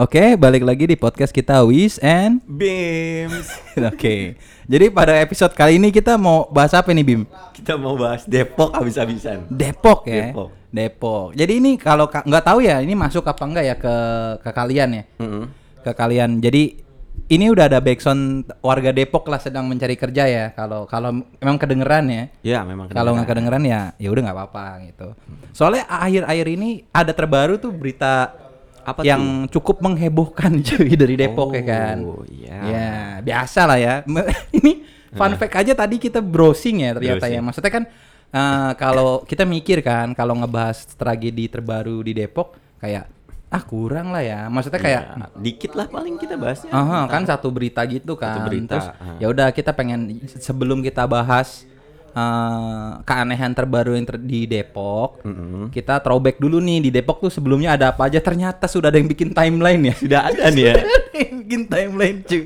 Oke, balik lagi di podcast kita Wis and Bims. Oke. Jadi pada episode kali ini kita mau bahas apa nih Bim? Kita mau bahas Depok habis-habisan. Depok ya. Depok. Depok. Jadi ini kalau ka- nggak tahu ya ini masuk apa enggak ya ke ke kalian ya? Mm-mm. Ke kalian. Jadi ini udah ada backsound warga Depok lah sedang mencari kerja ya. Kalau kalau memang kedengeran ya. Ya memang. Kalau nggak kedengeran ya ya udah nggak apa-apa gitu. Soalnya akhir-akhir ini ada terbaru tuh berita Apa yang cukup menghebohkan cuy dari Depok ya kan. Oh, iya. Ya, biasa lah ya. ini fun fact aja tadi kita browsing ya ternyata Browsing. ya. Maksudnya kan eh, kalau kita mikir kan kalau ngebahas tragedi terbaru di Depok kayak ah kurang lah ya. Maksudnya kayak Ya, dikit lah paling kita bahasnya. Aha, kan satu berita gitu kan. Satu berita, Terus ya udah kita pengen sebelum kita bahas eh, keanehan terbaru yang ter- di Depok, Mm-mm. kita throwback dulu nih di Depok tuh sebelumnya ada apa aja. Ternyata sudah ada yang bikin timeline ya. Sudah ada nih ya. Ada yang bikin timeline cuy.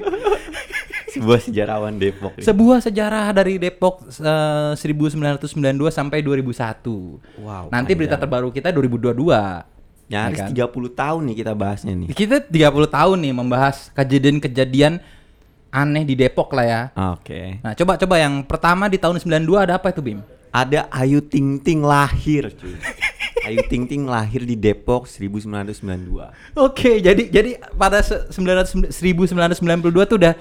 Sebuah sejarawan Depok. Sebuah sejarah dari Depok eh, 1992 sampai 2001. Wow, Nanti berita panjang. terbaru kita 2022. Nyaris Ya 30 tahun nih kita bahasnya nih. Kita 30 tahun nih membahas kejadian-kejadian aneh di Depok lah ya. Oke. Nah, coba coba yang pertama di tahun 92 ada apa itu, Bim? Ada Ayu Ting Ting lahir, cuy. Ayu Ting Ting lahir di Depok 1992. Oke, jadi jadi pada se- 900 1992 tuh udah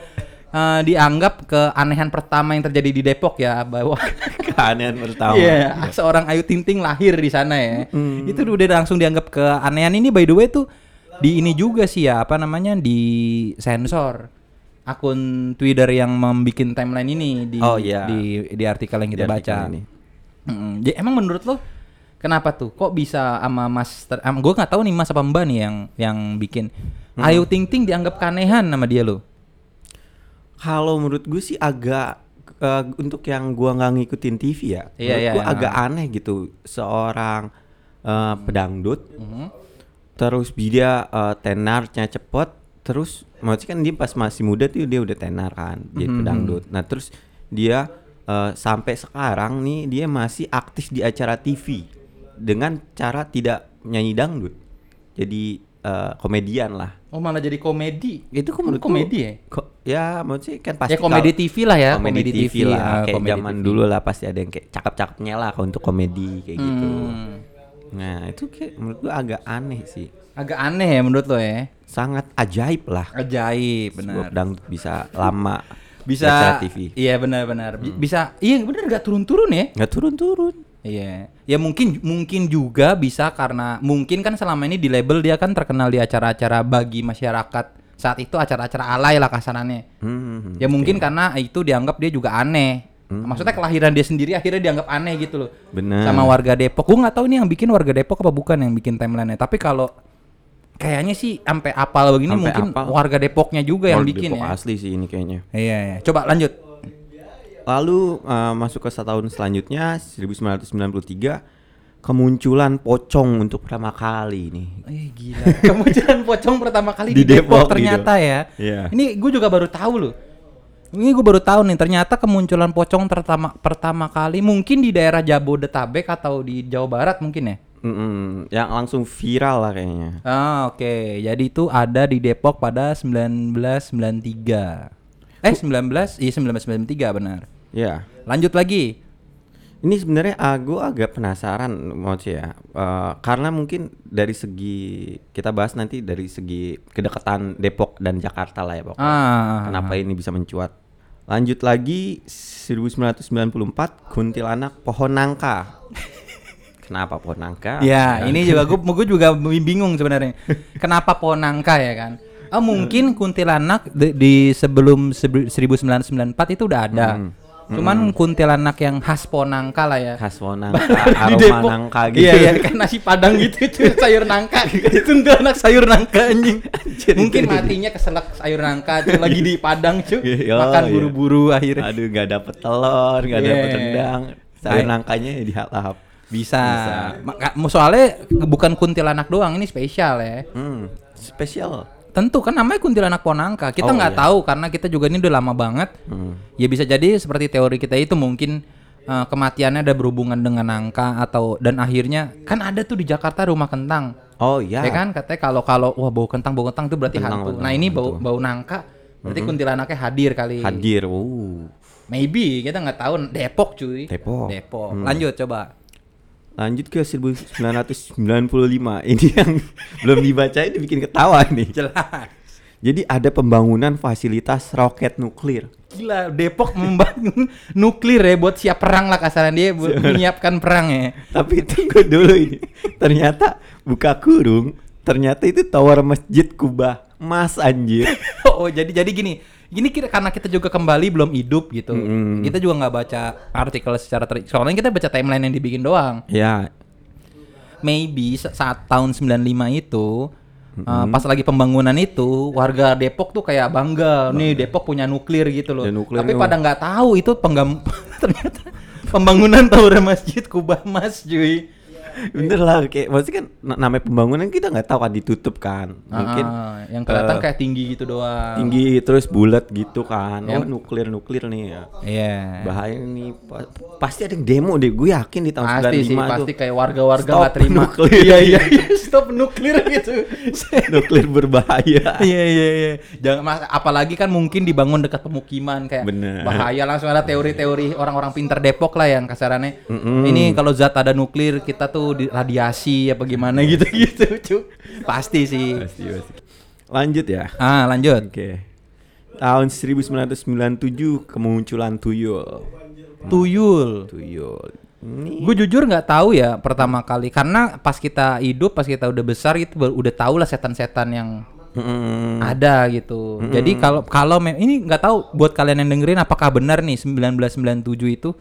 eh, dianggap keanehan pertama yang terjadi di Depok ya bahwa Keanehan pertama. Iya, seorang Ayu Ting Ting lahir di sana ya. Itu udah langsung dianggap keanehan ini by the way tuh di ini juga sih ya, apa namanya di sensor akun Twitter yang membuat timeline ini di Oh, iya. di di artikel yang kita Di baca. ini. Mm-mm. Jadi emang menurut lo kenapa tuh? Kok bisa sama Mas ter- am, gue nggak tahu nih Mas apa Mbak nih yang yang bikin Ayu Ting Ting dianggap keanehan sama dia lo. Kalau menurut gue sih agak eh, untuk yang gua nggak ngikutin TV ya, Iya, menurut iya, gua iya. agak aneh gitu seorang eh, pedangdut, Mhm. terus dia eh, tenarnya cepet, terus maksudnya kan dia pas masih muda tuh dia udah tenar kan, jadi Mhm. pedangdut. Nah terus dia eh, sampai sekarang nih dia masih aktif di acara TV dengan cara tidak nyanyi dangdut, jadi eh, komedian lah. Oh malah jadi komedi. Itu Kom- menurut gua- komedi ya? Kok ya maksudnya kan pasti ya komedi TV lah ya, komedi, TV, lah ah, kayak komedi zaman TV. dulu lah pasti ada yang kayak cakep-cakepnya lah kalau untuk komedi kayak gitu. Hmm. Nah itu kayak menurut gua agak aneh sih, Agak aneh ya menurut lo ya. sangat ajaib lah. Ajaib benar. dangdut bisa lama Bisa TV. Iya benar-benar. Bi- Bisa iya benar nggak turun-turun ya? Nggak turun-turun. Iya. Ya mungkin mungkin juga bisa karena mungkin kan selama ini di label dia kan terkenal di acara-acara bagi masyarakat. Saat itu acara-acara alay lah kasarannya. Hmm, Ya mungkin karena itu dianggap dia juga aneh. Hmm. Maksudnya kelahiran dia sendiri akhirnya dianggap aneh gitu loh. Bener. Sama warga Depok. Gue nggak tahu nih yang bikin warga Depok apa bukan yang bikin timeline-nya. Tapi kalau kayaknya sih sampai apal begini Sampai mungkin apal. warga Depoknya juga yang Orang bikin Depok ya. asli sih ini kayaknya. Iya, iya. Coba lanjut. Lalu eh, masuk ke setahun selanjutnya 1993 kemunculan pocong untuk pertama kali nih. Eh gila. Kemunculan pocong pertama kali di, Di Depok, Depok ternyata gitu. ya. Iya. Ini gue juga baru tahu loh. Ini gue baru tahu nih ternyata kemunculan pocong pertama pertama kali mungkin di daerah Jabodetabek atau di Jawa Barat mungkin ya. Mm-mm, yang langsung viral lah kayaknya. Ah oke. Jadi itu ada di Depok pada 1993. Eh 19 iya 1993 benar. Ya. Lanjut lagi. Ini sebenarnya aku agak penasaran mau ya, Eh, karena mungkin dari segi kita bahas nanti dari segi kedekatan Depok dan Jakarta lah ya pokoknya. Ah. Kenapa ini bisa mencuat? Lanjut lagi 1994 kuntilanak pohon nangka. Kenapa pohon nangka? Ya, ini juga gue gue juga bingung sebenarnya. Kenapa pohon nangka ya kan? Oh, mungkin kuntilanak di, di sebelum sebi- 1994 itu udah ada. Hmm. Cuman kuntilanak yang khas pohon nangka lah ya. khas pohon nangka, di aroma Depok. nangka gitu. Iya, iya, kan nasi padang gitu itu sayur nangka. itu kuntilanak sayur nangka anjing. Mungkin matinya keselak sayur nangka tuh lagi di Padang cuy. Iya, Makan iya. buru-buru akhirnya. Aduh, nggak dapet telur, nggak Iya. dapet rendang. Sayur nangkanya ya dihalap. Bisa. Bisa. Soalnya bukan kuntilanak doang, ini spesial ya. Hmm, spesial. Tentu kan namanya kuntilanak ponangka. Kita Oh, nggak iya. tahu karena kita juga ini udah lama banget. Hmm. Ya bisa jadi seperti teori kita itu mungkin eh, kematiannya ada berhubungan dengan angka atau dan akhirnya kan ada tuh di Jakarta rumah kentang. Oh iya. Ya kan katanya kalau kalau wah bau kentang bau kentang itu berarti Kentang, hantu. kentang, Nah ini bau bau nangka berarti kuntilanaknya hadir kali. Hadir. Uh. Maybe kita nggak tahu Depok cuy. Depok. Depok. Hmm. Lanjut coba. Lanjut ke 1995. Ini yang belum dibaca itu bikin ketawa nih. Jelas. Jadi ada pembangunan fasilitas roket nuklir. Gila Depok membangun nuklir ya buat siap perang lah kasaran dia buat menyiapkan perang ya. Tapi tunggu dulu ini. Ternyata buka kurung, ternyata itu tower masjid Kubah emas anjir. oh jadi jadi gini. Gini kita karena kita juga kembali belum hidup gitu. Mm. Kita juga nggak baca artikel secara ter soalnya kita baca timeline yang dibikin doang. ya, maybe sa- saat tahun 95 itu uh, pas lagi pembangunan itu warga Depok tuh kayak bangga nih Depok punya nuklir gitu loh. Ya, nuklir Tapi pada nggak tahu itu penggam ternyata pembangunan tower masjid Kubah Mas cuy. Bener lah. Kayak maksudnya kan na- namanya pembangunan kita nggak tahu kan ditutup kan. Mungkin Ah, yang kelihatan eh, kayak tinggi gitu doang. tinggi terus bulat gitu kan. Ya. Oh nuklir nuklir nih ya. Iya. Bahaya nih. Pa- pasti ada yang demo deh. Gue yakin di tahun Pasti sih, 95 pasti tuh. kayak warga-warga nggak terima. nuklir. Iya iya iya, stop nuklir gitu. nuklir berbahaya. Iya iya iya. Jangan mas, apalagi kan mungkin dibangun dekat pemukiman kayak Bener. bahaya langsung ada teori-teori orang-orang pinter Depok lah yang kasarannya. Mm-mm. Ini kalau zat ada nuklir kita tuh di radiasi apa gimana gitu-gitu, cu. Pasti sih. Pasti, pasti. Lanjut ya. Ah, lanjut. Oke. Tahun 1997 kemunculan tuyul. Tuyul. Tuyul. Ini Gue jujur nggak tahu ya pertama kali karena pas kita hidup, pas kita udah besar itu udah tahu lah setan-setan yang Mm-mm. ada gitu. Jadi kalau kalau ini nggak tahu buat kalian yang dengerin apakah benar nih 1997 itu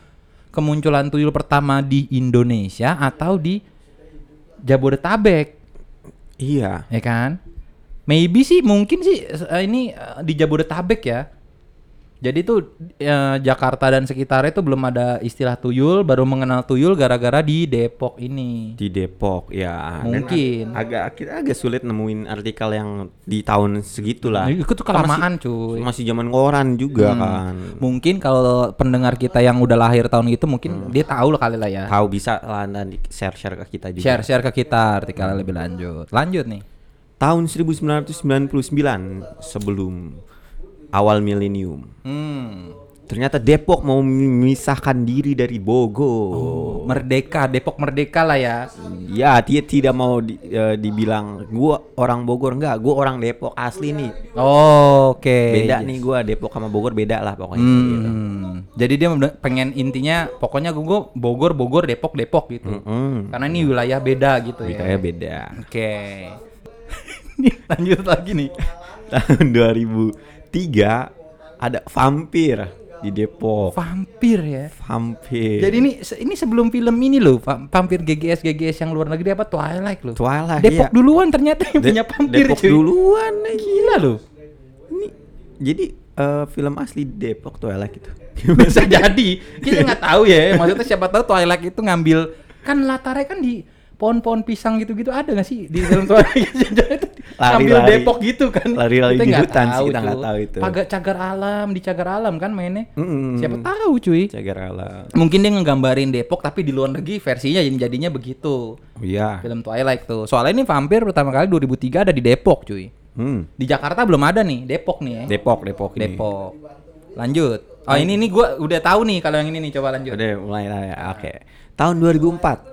kemunculan tuyul pertama di Indonesia atau di Jabodetabek, Iya. ya kan? Maybe sih mungkin sih eh, ini eh, di Jabodetabek ya. Jadi tuh eh, Jakarta dan sekitarnya itu belum ada istilah tuyul, baru mengenal tuyul gara-gara di Depok ini. Di Depok ya. Dan Mungkin. ag- agak kita agak sulit nemuin artikel yang di tahun segitulah. Itu tuh kelamaan masih, cuy. Masih zaman koran juga Hmm. kan. Mungkin kalau pendengar kita yang udah lahir tahun itu mungkin dia tahu lah kali lah ya. Tahu bisa lah nanti share-share ke kita juga. Share-share ke kita artikelnya lebih lanjut. Lanjut nih. Tahun 1999 sebelum awal milenium. Hmm. Ternyata Depok mau memisahkan diri dari Bogor. Merdeka, Depok merdeka lah ya. Ya, dia tidak mau di- eh, dibilang gua orang Bogor enggak, gua orang Depok asli nih. Oh, Oke. Beda nih gua Depok sama Bogor beda lah pokoknya gitu. Hmm. Jadi dia pengen intinya pokoknya gue Bogor, Bogor, Depok, Depok gitu. Mm-mm. Karena ini wilayah beda gitu ya. Kayak beda. Oke. Nih, lanjut lagi nih. Tahun 2003 ada vampir di Depok. Vampir ya. Vampir. Jadi ini ini sebelum film ini loh, va- vampir GGS GGS yang luar negeri apa Twilight loh. Twilight, Depok iya. duluan ternyata yang De- punya vampir Depok cuy. duluan. Gila loh. Ini jadi eh, film asli Depok Twilight gitu. Bisa jadi. Kita nggak tahu ya. Maksudnya siapa tahu Twilight itu ngambil kan latarnya kan di pohon-pohon pisang gitu-gitu ada nggak sih di film Twilight? Itu ngambil Lari-lari. Depok gitu kan. Lari-lari di hutan sih, kita nggak tahu itu. Pagar cagar alam di cagar alam kan mainnya. Mm-mm. Siapa tahu cuy. Cagar alam. Mungkin dia ngegambarin Depok tapi di luar negeri versinya jadinya begitu. Oh, Iya. Film Twilight tuh. Soalnya ini vampir pertama kali 2003 ada di Depok cuy. Hmm. Di Jakarta belum ada nih, Depok nih ya. Depok, Depok ini. Depok. Lanjut. Oh ini nih gua udah tahu nih kalau yang ini nih coba lanjut. Udah mulai lah ya. Oke. Tahun 2004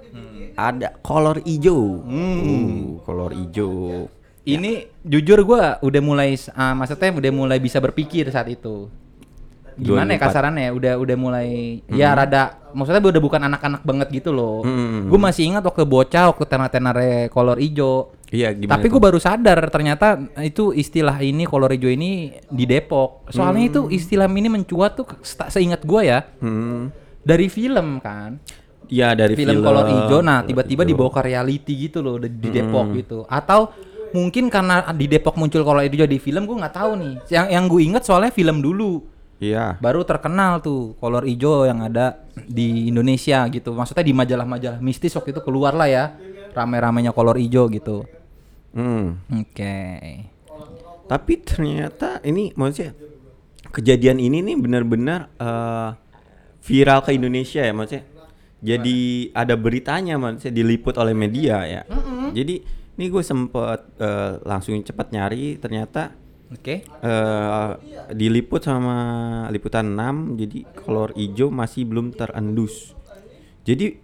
ada kolor ijo. Uh, kolor ijo. Ini jujur gua udah mulai ah, maksudnya udah mulai bisa berpikir saat itu. Gimana ya 2004. kasarannya ya? Udah udah mulai ya rada maksudnya udah bukan anak-anak banget gitu loh. Hmm. Gue masih ingat waktu bocah waktu tenar-tenare kolor ijo. Iya, gimana? Tapi gue baru sadar ternyata itu istilah ini kolor hijau ini di Depok. Soalnya itu istilah ini mencuat tuh se- seingat gua ya. Hmm. dari film kan. Iya dari film, film, kolor hijau nah tiba-tiba dibawa ke reality gitu loh di, di Depok gitu. Atau mungkin karena di Depok muncul kolor hijau di film gue nggak tahu nih. Yang yang gue inget soalnya film dulu. Iya. baru terkenal tuh kolor hijau yang ada di Indonesia gitu. Maksudnya di majalah-majalah mistis waktu itu keluar lah ya. Rame-ramenya kolor hijau gitu Hmm. oke Tapi ternyata ini maksudnya kejadian ini nih benar-benar eh, viral ke Indonesia ya maksudnya. Jadi ada beritanya maksudnya diliput oleh media ya. Jadi Ini gue sempet eh, langsung cepet nyari ternyata Oke. eh diliput sama liputan 6 jadi kolor hijau masih belum terendus. Jadi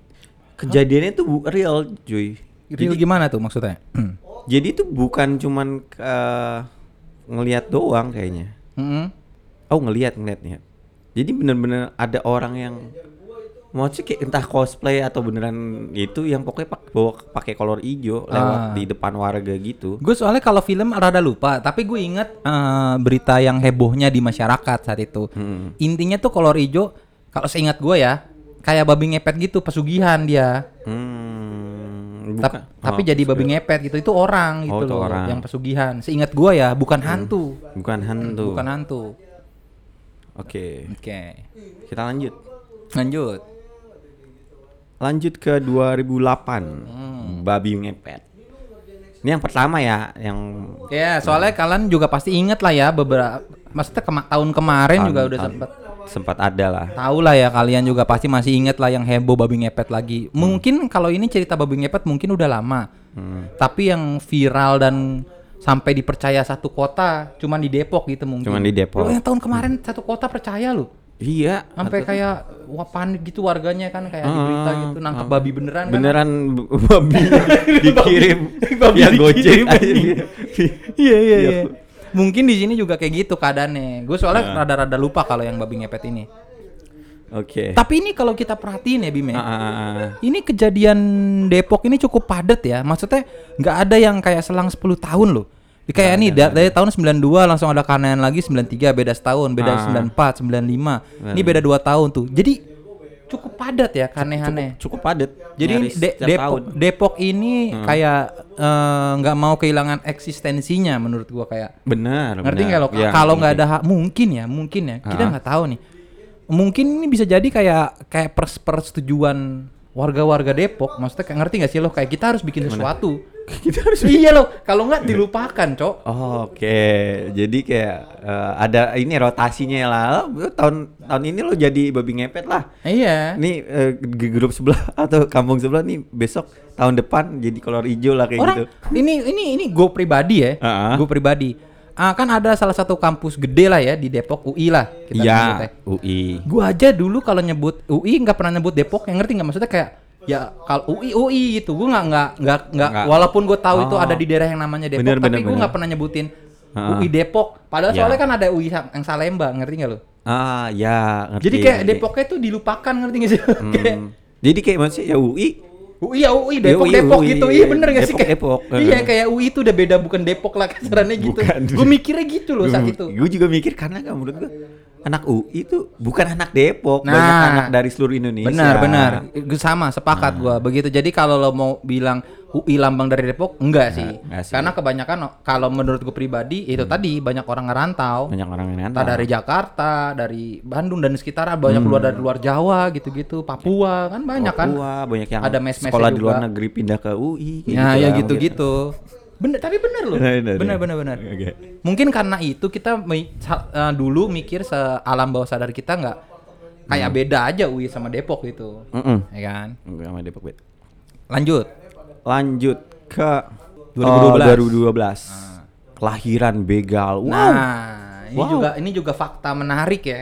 kejadiannya tuh bu- real, cuy. Real Jadi, gimana tuh maksudnya? jadi itu bukan cuman eh, ngelihat doang kayaknya. Mm-mm. Oh ngelihat ngelihat nih. Jadi bener-bener ada orang yang mau sih kayak entah cosplay atau beneran itu yang pokoknya pak bawa pakai kolor hijau Ah. lewat di depan warga gitu. Gue soalnya kalau film rada lupa, tapi gue inget eh, berita yang hebohnya di masyarakat saat itu. Hmm. Intinya tuh kolor hijau, kalau seingat gue ya, kayak babi ngepet gitu, pesugihan dia. Hmm, Bukan. tapi Oh, jadi babi ngepet gitu, itu orang Oh, gitu itu loh, orang. Hmm. yang pesugihan. Seingat gue ya, bukan hantu, bukan hantu. bukan hantu. Oke, Oke, kita lanjut. lanjut. Lanjut ke 2008. Hmm. Babi ngepet. Ini yang pertama ya, yang Ya, soalnya kalian juga pasti inget lah ya beberapa, maksudnya kema- tahun kemarin juga tahun- udah tahun- sempet sempat ada lah. Tahu lah ya kalian juga pasti masih inget lah yang heboh babi ngepet lagi. Hmm. Mungkin kalau ini cerita babi ngepet mungkin udah lama. Tapi yang viral dan sampai dipercaya satu kota cuman di Depok gitu mungkin. Cuman di Depok. Loh, yang tahun kemarin satu kota percaya loh. Iya. Sampai kayak wah panik gitu warganya kan kayak di Ah, berita gitu nangkep ah. babi beneran kan. beneran b- babi dikirim Babi ya gojek. Iya iya Iya. iya. Mungkin di sini juga kayak gitu keadaannya. Gue soalnya Ah. rada-rada lupa kalau yang babi ngepet ini. Oke. Tapi ini kalau kita perhatiin ya Bime. Ah, ah, ah. Ini kejadian Depok ini cukup padat ya. Maksudnya nggak ada yang kayak selang 10 tahun loh. Kayak nih da- dari tahun 92 langsung ada kanan lagi 93 beda setahun, beda Ah. 94, 95. Ini beda 2 tahun tuh. Jadi cukup padat ya kaneh-aneh. Cukup padat. Jadi De- Depok tahun. Hmm. Depok ini kayak eh, nggak mau kehilangan eksistensinya menurut gua kayak. benar. Ngerti nggak lo? Iya, Kalau nggak ada hak mungkin ya, mungkin ya. Kita Ah. nggak tahu nih. Mungkin ini bisa jadi kayak kayak pers persetujuan warga-warga Depok. Maksudnya kayak ngerti nggak sih lo? Kayak kita harus bikin sesuatu. kita harus iya lo. Kalau nggak dilupakan, cok. Oh, Oke, jadi kayak eh, ada ini rotasinya lah. Oh, tahun tahun ini lo jadi babi ngepet lah. Iya. Nih di grup sebelah atau kampung sebelah nih besok tahun depan jadi kolor hijau lah kayak Orang gitu. ini ini ini gue pribadi ya. Ah. Gue pribadi. Ah, kan ada salah satu kampus gede lah ya di Depok UI lah. kita nyebutnya. Iya, UI. Gua aja dulu kalau nyebut UI nggak pernah nyebut Depok, yang ngerti nggak maksudnya kayak ya kalau UI UI gitu, gua nggak nggak nggak nggak Nggak. walaupun gue tahu itu Oh. ada di daerah yang namanya Depok, Bener, tapi gue nggak pernah nyebutin Ah. UI Depok. Padahal Ya. soalnya kan ada UI yang Salemba, ngerti nggak lo? Ah, ya, ngerti. Jadi kayak ngerti. Depoknya tuh dilupakan, ngerti nggak sih? Kayak, Hmm. Jadi kayak maksudnya ya UI UI ya UI Depok UI, Depok UI, gitu, iya bener gak sih kayak Depok. iya kayak UI itu udah beda bukan Depok lah kasarannya gitu. Gue mikirnya gitu loh saat itu. Gue juga mikir karena kan menurut gue anak UI itu bukan anak Depok, Nah. banyak anak dari seluruh Indonesia. Benar, benar. Sama, sepakat gua. Begitu. Jadi kalau lo mau bilang UI lambang dari Depok, enggak sih. enggak sih. Karena kebanyakan kalau menurut gue pribadi itu tadi banyak orang ngerantau. Banyak orang Entah nantang. dari Jakarta, dari Bandung dan sekitar banyak keluar dari luar Jawa gitu-gitu, Papua kan banyak kan. Papua, banyak yang Ada mes-mesnya sekolah di luar negeri pindah ke UI. Ya, gitu ya lah, gitu-gitu. Bener, tapi bener loh. Bener, bener, Bener, bener. bener. Oke. Mungkin karena itu kita eh, dulu mikir sealam bawah sadar kita nggak kayak beda aja UI sama Depok gitu. mungkin. Mm-mm. Ya kan? Enggak sama Depok bet. Lanjut. Lanjut ke 2012. oh, 2012. Kelahiran begal. Wow. Nah, ini Wow. juga ini juga fakta menarik ya.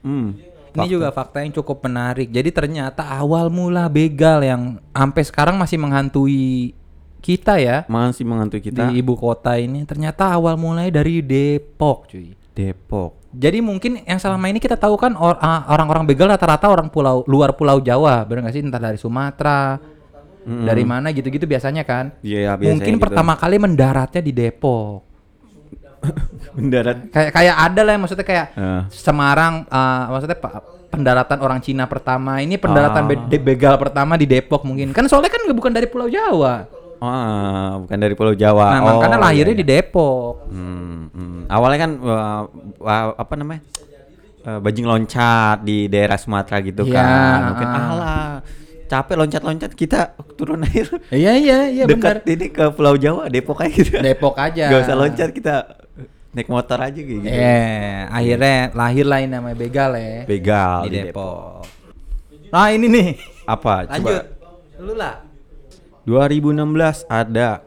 Hmm. Ini juga fakta yang cukup menarik. Jadi ternyata awal mula begal yang sampai sekarang masih menghantui kita ya Masih menghantui kita di ibu kota ini ternyata awal mulai dari Depok, cuy. Depok. Jadi mungkin yang selama ini kita tahu kan or- ah, orang-orang begal rata-rata orang pulau luar pulau Jawa, benar nggak sih? Entah dari Sumatera, dari mana gitu-gitu biasanya kan. Iya, biasanya mungkin gitu. pertama kali mendaratnya di Depok. Mendarat Kayak kayak ada lah maksudnya kayak Eh. Semarang uh, maksudnya pendaratan orang Cina pertama. Ini pendaratan Ah. be- begal pertama di Depok mungkin. Kan soalnya kan bukan dari Pulau Jawa. Ah, bukan dari Pulau Jawa. Nah, Oh, makanya lahirnya iya, di Depok. Hmm, hmm. Awalnya kan wah, wah, apa namanya? Eh, bajing loncat di daerah Sumatera gitu Iya, kan. Mungkin ah. alah capek loncat-loncat kita turun air Iya iya iya benar. dekat ini ke Pulau Jawa Depok aja gitu. Depok aja. Gak usah loncat kita naik motor aja gitu. Eh, akhirnya lahirlah ini namanya begal ya. Begal di Depok. Nah, ini nih. Apa? Lanjut. Coba. Lu lah. 2016 ada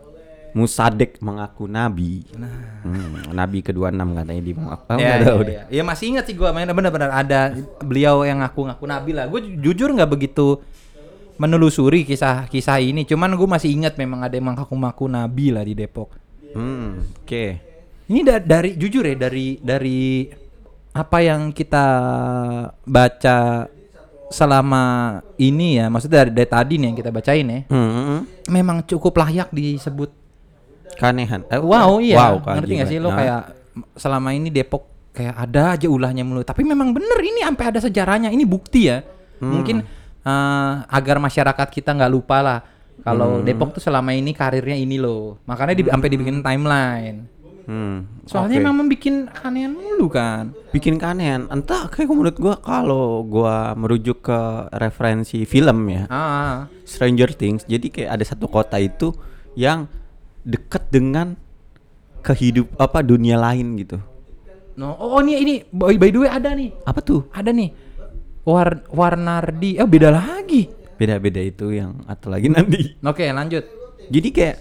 Musadek mengaku nabi. Nah. Hmm, nabi ke-26 katanya di apa? ya, udah, ya, udah. ya. Ya, masih ingat sih gua main benar-benar ada beliau yang ngaku-ngaku nabi lah. Gue jujur nggak begitu menelusuri kisah-kisah ini. Cuman gue masih ingat memang ada yang mengaku-ngaku nabi lah di Depok. Hmm, oke. Ini da- dari jujur ya dari dari apa yang kita baca selama ini ya, maksudnya dari, dari tadi nih yang kita bacain ya, Hmm, memang cukup layak disebut keanehan. Eh, wow iya. Wow, kan, Ngerti gak sih lo Nah, kayak selama ini Depok kayak ada aja ulahnya mulu. Tapi memang bener ini sampai ada sejarahnya. Ini bukti ya. Hmm. Mungkin eh, agar masyarakat kita nggak lupa lah kalau Hmm. Depok tuh selama ini karirnya ini loh. Makanya di, sampai dibikin timeline. Hmm, Soalnya oke. memang membuat keanehan mulu kan. bikin keanehan. Entah kayak menurut gua kalau gua merujuk ke referensi film ya, Ah, Stranger Things. Jadi kayak ada satu kota itu yang dekat dengan kehidup apa dunia lain gitu. no. Oh, ini ini by, by the way ada nih. Apa tuh? Ada nih. War Warnardi. Oh, beda lagi. Beda-beda itu yang atau lagi nanti. Oke, lanjut. Jadi kayak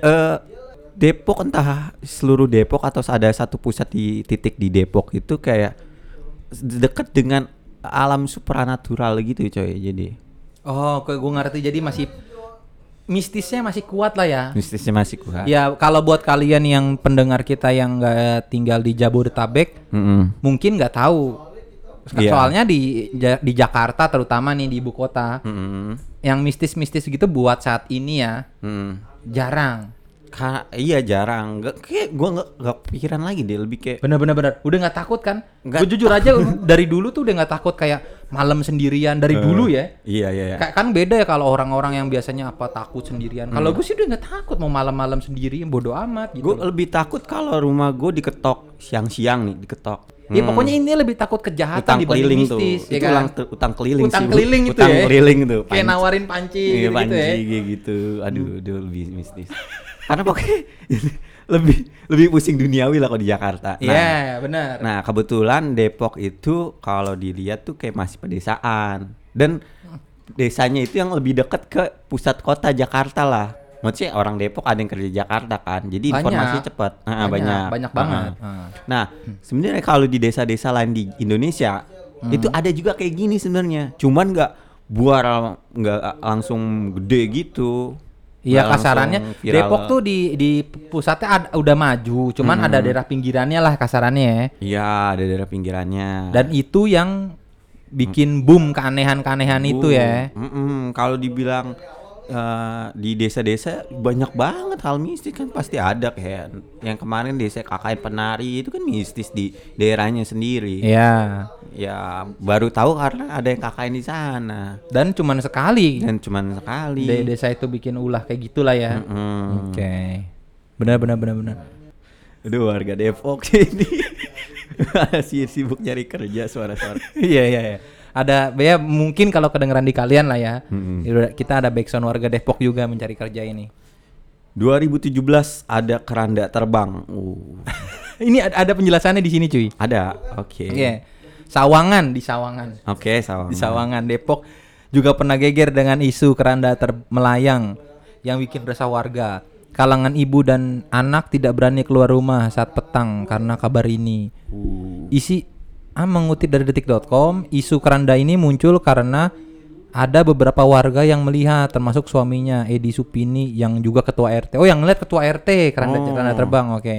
eh Depok entah seluruh Depok atau ada satu pusat di titik di Depok itu kayak dekat dengan alam supranatural gitu coy. Jadi Oh, kayak gue ngerti. Jadi masih mistisnya masih kuat lah ya. mistisnya masih kuat. Ya kalau buat kalian yang pendengar kita yang nggak tinggal di Jabodetabek, Mm-mm. mungkin nggak tahu. Iya. Soalnya di di Jakarta terutama nih di ibu kota, Mm-mm. yang mistis-mistis gitu buat saat ini ya Mm. jarang. Ka- iya jarang. Gak, kayak gua nggak nggak pikiran lagi deh lebih kayak Bener-bener bener. Udah nggak takut kan? Gue jujur aja dari dulu tuh udah nggak takut kayak malam sendirian dari Eh, dulu ya. Iya iya. iya. Kayak kan beda ya kalau orang-orang yang biasanya apa takut sendirian. Kalau gue sih udah nggak takut mau malam-malam sendirian bodoh amat gitu. Gue lebih takut kalau rumah gue diketok siang-siang nih diketok. Ya Hmm. pokoknya ini lebih takut kejahatan utang dibanding keliling mistis, tuh. ya itu kan? ulang utang keliling Utang sih. Bu. keliling itu utang ya. keliling tuh. Kayak nawarin panci Iya, gitu, panci ya. kayak gitu. Aduh, itu lebih mistis. Karena pokoknya lebih lebih pusing duniawi lah kalau di Jakarta. Nah, Iya, benar. Nah, kebetulan Depok itu kalau dilihat tuh kayak masih pedesaan dan desanya itu yang lebih dekat ke pusat kota Jakarta lah. Maksudnya orang Depok ada yang kerja di Jakarta kan, jadi Banyak. informasi cepat. Ah, Banyak, banyak, banyak banget. Ah. Nah, sebenarnya kalau di desa-desa lain di Indonesia Hmm. itu ada juga kayak gini sebenarnya. Cuman nggak buar nggak langsung gede gitu. Iya kasarannya viral. Depok tuh di di pusatnya ada, udah maju, cuman Hmm. ada daerah pinggirannya lah kasarannya ya. Iya, ada daerah pinggirannya. Dan itu yang bikin boom keanehan-keanehan itu ya. Mm-mm. Kalau dibilang eh, di desa-desa banyak banget hal mistis kan pasti ada kayak yang kemarin desa KKN Penari itu kan mistis di daerahnya sendiri. Iya. Ya baru tahu karena ada yang KKN di sana Dan cuman sekali dan cuman sekali. de- desa itu bikin ulah kayak gitulah ya. Mm-mm. Oke. Benar benar benar benar. Aduh warga Depok ini masih sibuk nyari kerja suara-suara. Iya iya iya. Ada ya mungkin kalau kedengeran di kalian lah ya. Udah- Kita ada backsound warga Depok juga mencari kerja ini. 2017 ada keranda terbang. Uh, ini ada, ada penjelasannya di sini cuy. ada. Oke. Iya. Sawangan di Sawangan. Oke, Sawangan. Di Sawangan Depok juga pernah geger dengan isu keranda termelayang yang bikin resah warga. Kalangan ibu dan anak tidak berani keluar rumah saat petang karena kabar ini. Uh. Isi ah, mengutip dari detik.com, isu keranda ini muncul karena ada beberapa warga yang melihat termasuk suaminya Edi Supini yang juga ketua RT. Oh, yang ngeliat ketua RT keranda Oh. keranda terbang. Oke.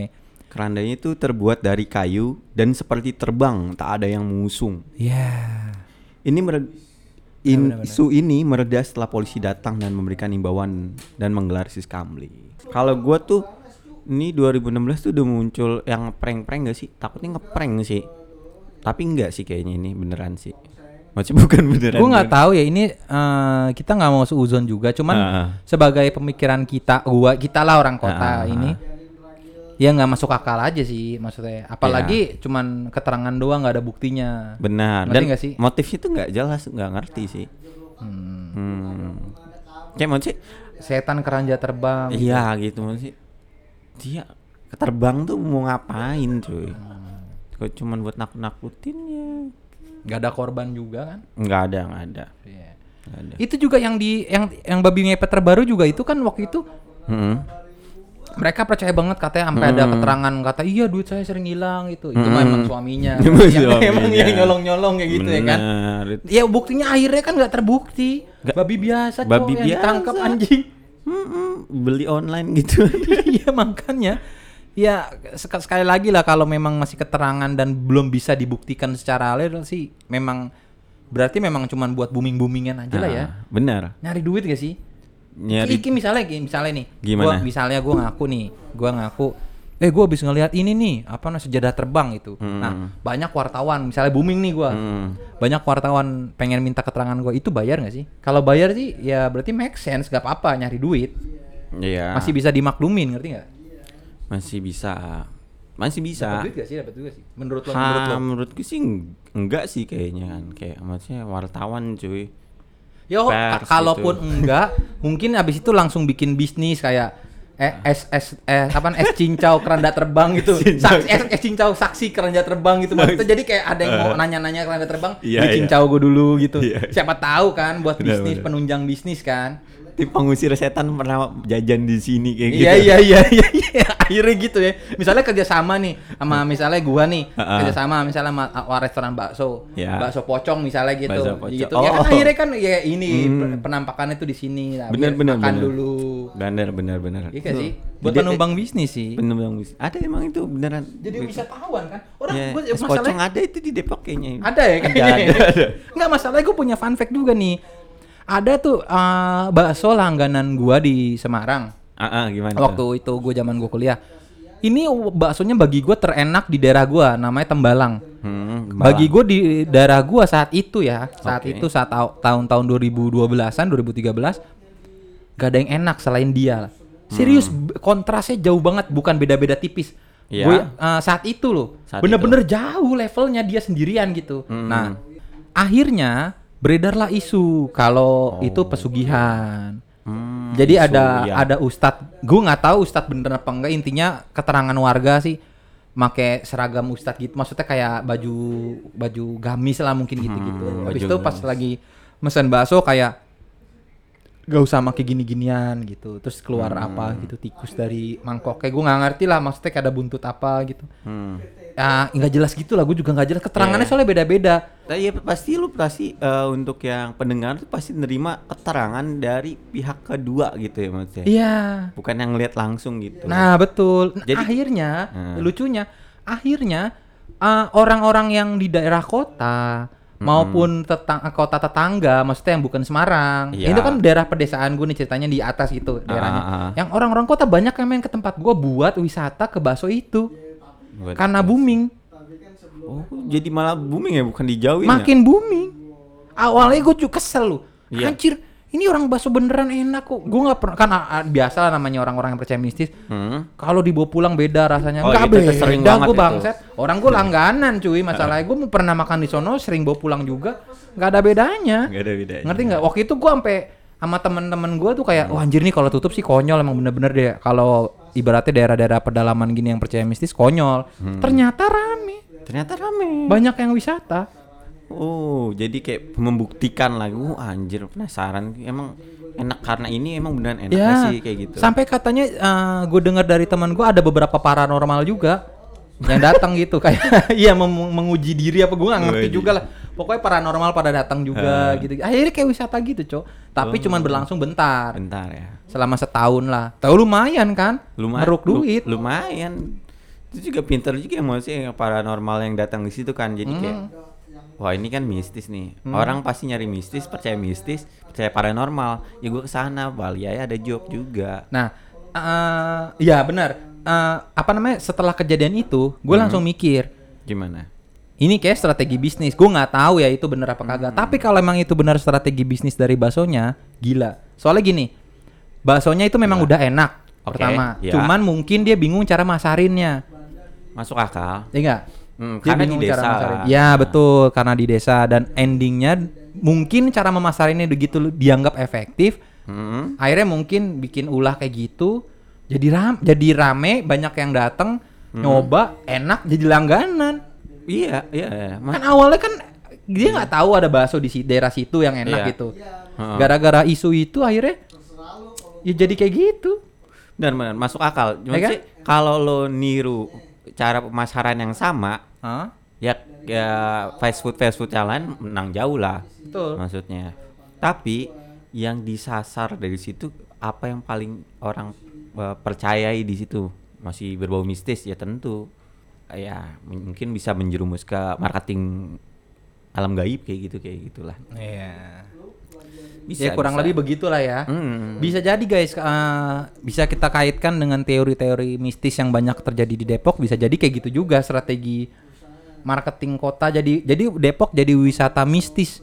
Kerandanya itu terbuat dari kayu dan seperti terbang, tak ada yang mengusung. Ya. Ini mered- in- isu ini mereda setelah polisi datang dan memberikan imbauan dan menggelar siskamli. Kalau gua tuh ini 2016 tuh udah muncul yang prank-prank gak sih? Takutnya ngeprank sih. Tapi enggak sih kayaknya ini beneran sih. Maksudnya bukan beneran. Gue nggak tahu ya ini eh, kita nggak mau seuzon juga, cuman Ah. sebagai pemikiran kita, gua kita lah orang kota Ah. ini, ya nggak masuk akal aja sih maksudnya. Apalagi Iya. cuman keterangan doang nggak ada buktinya. Benar. Ngerti Dan nggak sih? motifnya tuh nggak jelas, nggak ngerti sih. Hmm. Hmm. Kayak maksudnya Setan keranja terbang. Iya gitu maksudnya dia keterbang tuh mau ngapain cuy? Kok cuman buat nakut-nakutin ya? Nggak ada korban juga kan? Nggak ada nggak ada. Nggak ada. Itu juga yang di yang yang babi ngepet terbaru juga itu kan waktu itu Mm-mm. mereka percaya banget katanya sampai ada Hmm. keterangan kata iya duit saya sering hilang gitu. Itu Hmm. emang suaminya. Yang suaminya. emang yang nyolong-nyolong kayak gitu ya kan. Bener. Ya buktinya akhirnya kan nggak terbukti. Babi biasa cowok Babi yang biasa. ditangkap anjing. Mm-mm, beli online gitu. Iya makanya ya sek- sekali lagi lah kalau memang masih keterangan dan belum bisa dibuktikan secara real sih memang berarti memang cuman buat booming boomingan aja lah ya Ah, Bener. nyari duit gak sih Nyari Iki misalnya gini, misalnya nih Gimana? gua, misalnya gue ngaku nih gue ngaku eh gue habis ngelihat ini nih apa namanya sejadah terbang itu Hmm. nah banyak wartawan misalnya booming nih gue Hmm. banyak wartawan pengen minta keterangan gue itu bayar nggak sih kalau bayar sih ya berarti make sense gak apa-apa nyari duit Iya. masih bisa dimaklumin ngerti nggak masih bisa. Masih bisa. Dapat duit gak sih? Dapat duit sih? Menurut lo, menurut Ha, lo? menurutku sih eng- enggak sih kayaknya kan kayak maksudnya wartawan cuy. Ka- kalaupun gitu. enggak, mungkin abis itu langsung bikin bisnis kayak eh es es eh apa es cincau keranda terbang gitu. Saksi, es, es cincau saksi keranda terbang gitu. Maksudnya jadi kayak ada yang mau nanya-nanya keranda terbang, di iya. cincau gue dulu gitu. Iya. Siapa tahu kan buat bisnis penunjang bisnis kan. Tim pengusir setan pernah jajan di sini kayak gitu. Iya iya iya iya iya. akhirnya gitu ya. Misalnya kerjasama nih sama misalnya gua nih Ha-ha. kerjasama misalnya sama uh, restoran bakso, Ya. bakso pocong misalnya gitu, Bakso pocong. gitu. Ya kan Oh. akhirnya kan ya ini Hmm. pe- penampakannya tuh di sini. lah. Bener, bener, makan bener. dulu. Bener bener bener. Iya sih? Buat Jadi- penumpang bisnis sih. Penumpang bisnis. Ada emang itu beneran. Jadi wisatawan kan. Orang Ya, gua masalahnya pocong ada itu di Depok kayaknya. ada ya Ada, kayaknya. ada, ada. Enggak masalahnya gue punya fun fact juga nih. Ada tuh uh, bakso langganan gua di Semarang. Ah, ah, gimana? tuh? waktu itu gue zaman gue kuliah ini baksonya bagi gue terenak di daerah gue namanya Tembalang Hmm, bagi gue di daerah gue saat itu ya saat Oke. itu saat tahun-tahun 2012an 2013 gak ada yang enak selain dia serius b- kontrasnya jauh banget bukan beda-beda tipis Hmm. Iya. gue uh, saat itu loh bener-bener jauh levelnya dia sendirian gitu Hmm. nah akhirnya beredarlah isu kalau itu pesugihan Hmm, jadi isu, ada iya. ada ustadz, gue nggak tahu ustadz bener apa enggak. Intinya keterangan warga sih, make seragam ustadz gitu. Maksudnya kayak baju baju gamis lah mungkin gitu-gitu. Hmm, Habis itu pas lagi mesen bakso kayak gak usah make gini-ginian gitu. Terus keluar Hmm. apa gitu tikus dari mangkok. Kayak gue nggak ngerti lah. Maksudnya kayak ada buntut apa gitu. Hmm. Ya nggak jelas gitu lah. Gue juga nggak jelas. Keterangannya Iya. soalnya beda-beda. Tapi ya pasti lu pasti eh, untuk yang pendengar tuh pasti nerima keterangan dari pihak kedua gitu ya maksudnya. Iya. Bukan yang lihat langsung gitu. Nah betul. Nah, Jadi- akhirnya Hmm. lucunya, akhirnya uh, orang-orang yang di daerah kota maupun tetang kota tetangga, maksudnya yang bukan Semarang, Iya. itu kan daerah pedesaan gue nih ceritanya di atas itu daerahnya. Ah, ah, ah. Yang orang-orang kota banyak yang main ke tempat gue buat wisata ke bakso itu Buat- karena booming, Oh, jadi malah booming ya bukan dijauhin ya? makin booming. Awalnya gue juga kesel lu, Iya. anjir. Ini orang bakso beneran enak kok. Gue nggak pernah kan biasa lah namanya orang-orang yang percaya mistis. Hmm. Kalau dibawa pulang beda rasanya. Oh, Enggak itu beda, sering gue banget itu. bangset. Orang gue langganan cuy. Masalahnya gue pernah makan di sono, sering bawa pulang juga. Nggak ada bedanya. Gak ada bedanya. Ngerti nggak? Waktu itu gue sampai sama temen-temen gue tuh kayak, wah anjir nih kalau tutup sih konyol emang bener-bener deh. Kalau ibaratnya daerah-daerah pedalaman gini yang percaya mistis konyol. Hmm. Ternyata rame. Ternyata rame. Banyak yang wisata. Oh, jadi kayak membuktikan lagi. Oh, anjir penasaran. Emang enak karena ini emang beneran enak Ya, gak sih kayak gitu. sampai katanya gue dengar dari teman gue ada beberapa paranormal juga yang datang gitu kayak iya menguji diri apa gue nggak ngerti juga lah pokoknya paranormal pada datang juga Ah. gitu akhirnya kayak wisata gitu cok tapi Oh. cuman berlangsung bentar Bentar ya. selama setahun lah tahu lumayan kan Lumayan. ngeruk lu- duit lumayan. Itu juga pinter juga ya maksudnya yang paranormal yang datang di situ kan. Jadi kayak Hmm. Wah ini kan mistis nih. Orang pasti nyari mistis, percaya mistis, percaya paranormal. Ya gue ke sana, Bali ya ada job juga. nah eh ya benar Eh, apa namanya setelah kejadian itu gue Hmm. langsung mikir Gimana? ini kayak strategi bisnis. Gue nggak tahu ya itu bener apa Hmm. kagak. Tapi kalau emang itu benar strategi bisnis dari baksonya, gila. Soalnya gini, baksonya itu memang udah enak. Oke, pertama, ya. cuman mungkin dia bingung cara masarinnya, Masuk akal. ya enggak? Hmm, Dia karena di cara desa. Ya betul, karena di desa dan endingnya mungkin cara memasarinnya begitu dianggap efektif. hmm, Akhirnya mungkin bikin ulah kayak gitu, jadi ram, jadi rame, banyak yang datang, Hmm. nyoba, enak, jadi langganan. Iya, iya. iya. Kan awalnya kan dia nggak tahu ada bakso di si- daerah situ yang enak Iya. gitu. Gara-gara isu itu akhirnya ya jadi kayak gitu. Dan benar masuk akal. Cuma Ya kan? sih kalau lo niru cara pemasaran yang sama, Hah? ya ya fast food fast food yang lain menang jauh lah. Betul. Maksudnya. Tapi yang disasar dari situ apa yang paling orang eh, percayai di situ masih berbau mistis ya tentu ya mungkin bisa menjerumus ke marketing alam gaib kayak gitu kayak gitulah. Iya. Bisa, ya kurang bisa. lebih begitulah ya. Hmm. Bisa jadi guys, eh, bisa kita kaitkan dengan teori-teori mistis yang banyak terjadi di Depok. Bisa jadi kayak gitu juga strategi marketing kota. Jadi jadi Depok jadi wisata mistis.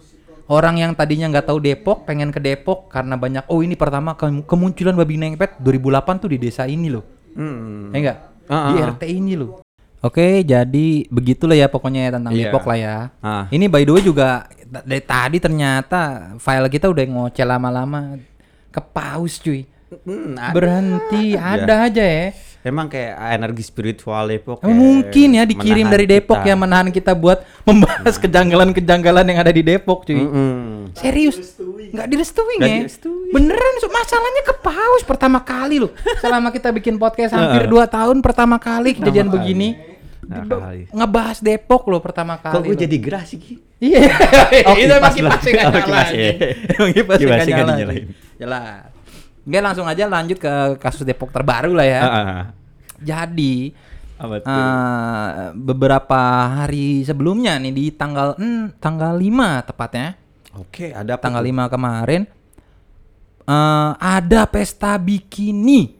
Orang yang tadinya nggak tahu Depok pengen ke Depok karena banyak. Oh ini pertama ke- kemunculan babi ngepet 2008 tuh di desa ini loh. Hmm. Ya enggak? Ah, Di ah, ah. RT ini loh. Oke, jadi begitulah ya pokoknya tentang Iya. Depok lah ya. Ah. Ini by the way juga dari tadi ternyata file kita udah ngoceh lama-lama ke paus cuy. Hmm, ada Berhenti, aja. ada aja ya. Emang kayak energi spiritual Depok. Emang kayak mungkin ya dikirim dari Depok kita. ya menahan kita buat membahas kejanggalan-kejanggalan yang ada di Depok cuy. Mm-mm. Serius? Nggak direstuin Nggak ya? Beneran so, masalahnya ke paus pertama kali loh. Selama kita bikin podcast hampir 2 tahun pertama kali kejadian begini. Nah, ngebahas Depok loh pertama kali. Kok gue jadi gerah sih Ki? Iya, Oh, itu emang kipas kipasnya nggak lah. Nyala. iya. Emang kipasnya nggak nyala. Jelas. Oke langsung aja lanjut ke kasus Depok terbaru lah ya. Ah, ah. Jadi Apa tuh? eh, beberapa hari sebelumnya nih di tanggal hmm, tanggal 5 tepatnya. Oke, ada apa Tanggal tuh? 5 kemarin eh, ada pesta bikini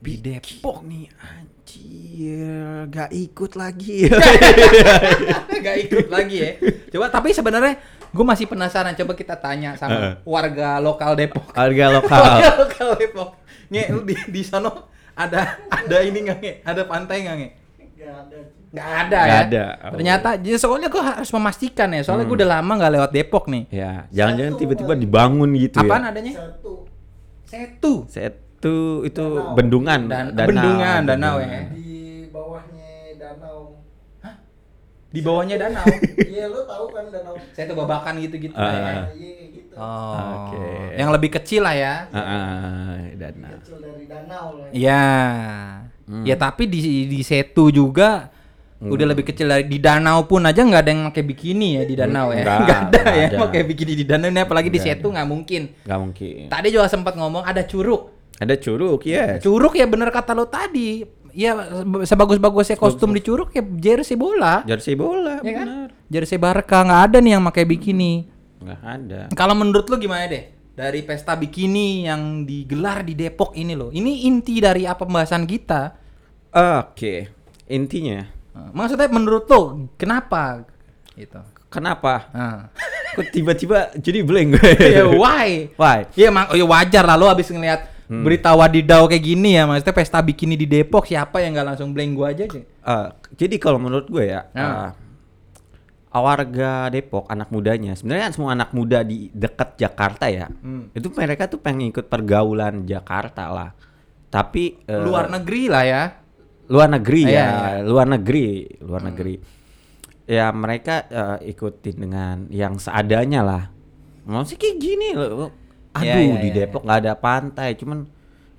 di Depok. nih anjir, gak ikut lagi. Gak ikut lagi ya. Coba tapi sebenarnya gue masih penasaran. Coba kita tanya sama Heeh. warga lokal Depok. Harga lokal. Warga lokal Depok. Nge, lu di di sono ada ada ini nggak nge? Ada pantai nggak nge? Nggak ada Nggak ya. ada. Oh. Ternyata jadi soalnya gue harus memastikan ya. Soalnya gue udah lama nggak lewat Depok nih. ya, jangan-jangan tiba-tiba dibangun gitu Apaan ya. adanya? Setu. Itu itu bendungan, Dan bendungan, danau ya. di bawahnya danau Di bawahnya danau. iya lo tahu kan danau Setu babakan gitu-gitu Ah. lah ya. Nah, iya kayak gitu Oh. Oke. Yang lebih kecil lah ya. Ah, ah, danau. kecil dari danau lah Iya. Hmm. Ya tapi di di Setu juga udah lebih kecil dari di danau pun aja nggak ada yang pakai bikini ya di danau ya. Nggak, Nggak ada nggak ya pakai bikini di danau ini apalagi di Nggak Setu nggak mungkin. Gak mungkin. Tadi juga sempat ngomong ada curug. Ada curug, ya. Curug ya bener kata lo tadi. Ya se- sebagus-bagusnya kostum di curug ya jersey bola. Jersey bola, Ya kan? benar. Jersey Barca nggak ada nih yang pakai bikini. Nggak ada. Kalau menurut lo gimana deh? Dari pesta bikini yang digelar di Depok ini loh. Ini inti dari apa pembahasan kita. Oke, intinya Nah, Maksudnya menurut lo kenapa gitu? kenapa? Nah. Kok tiba-tiba jadi blank gue? ya why? Why? Ya emang oh, ya wajar lah lo abis ngeliat Hmm. berita wadidaw kayak gini ya maksudnya pesta bikini di Depok siapa yang nggak langsung blank gua aja sih. Eh, jadi kalau menurut gue ya, Ah. eh, warga Depok, anak mudanya, sebenarnya kan semua anak muda di dekat Jakarta ya, Hmm. itu mereka tuh pengen ikut pergaulan Jakarta lah. Tapi eh, Luar negeri lah ya. luar negeri Iya, ya, iya. luar negeri, luar negeri. Ya mereka eh, ikutin dengan yang seadanya lah. Mau sih kayak gini loh. Aduh Iya, iya, di iya, Depok nggak ada pantai, cuman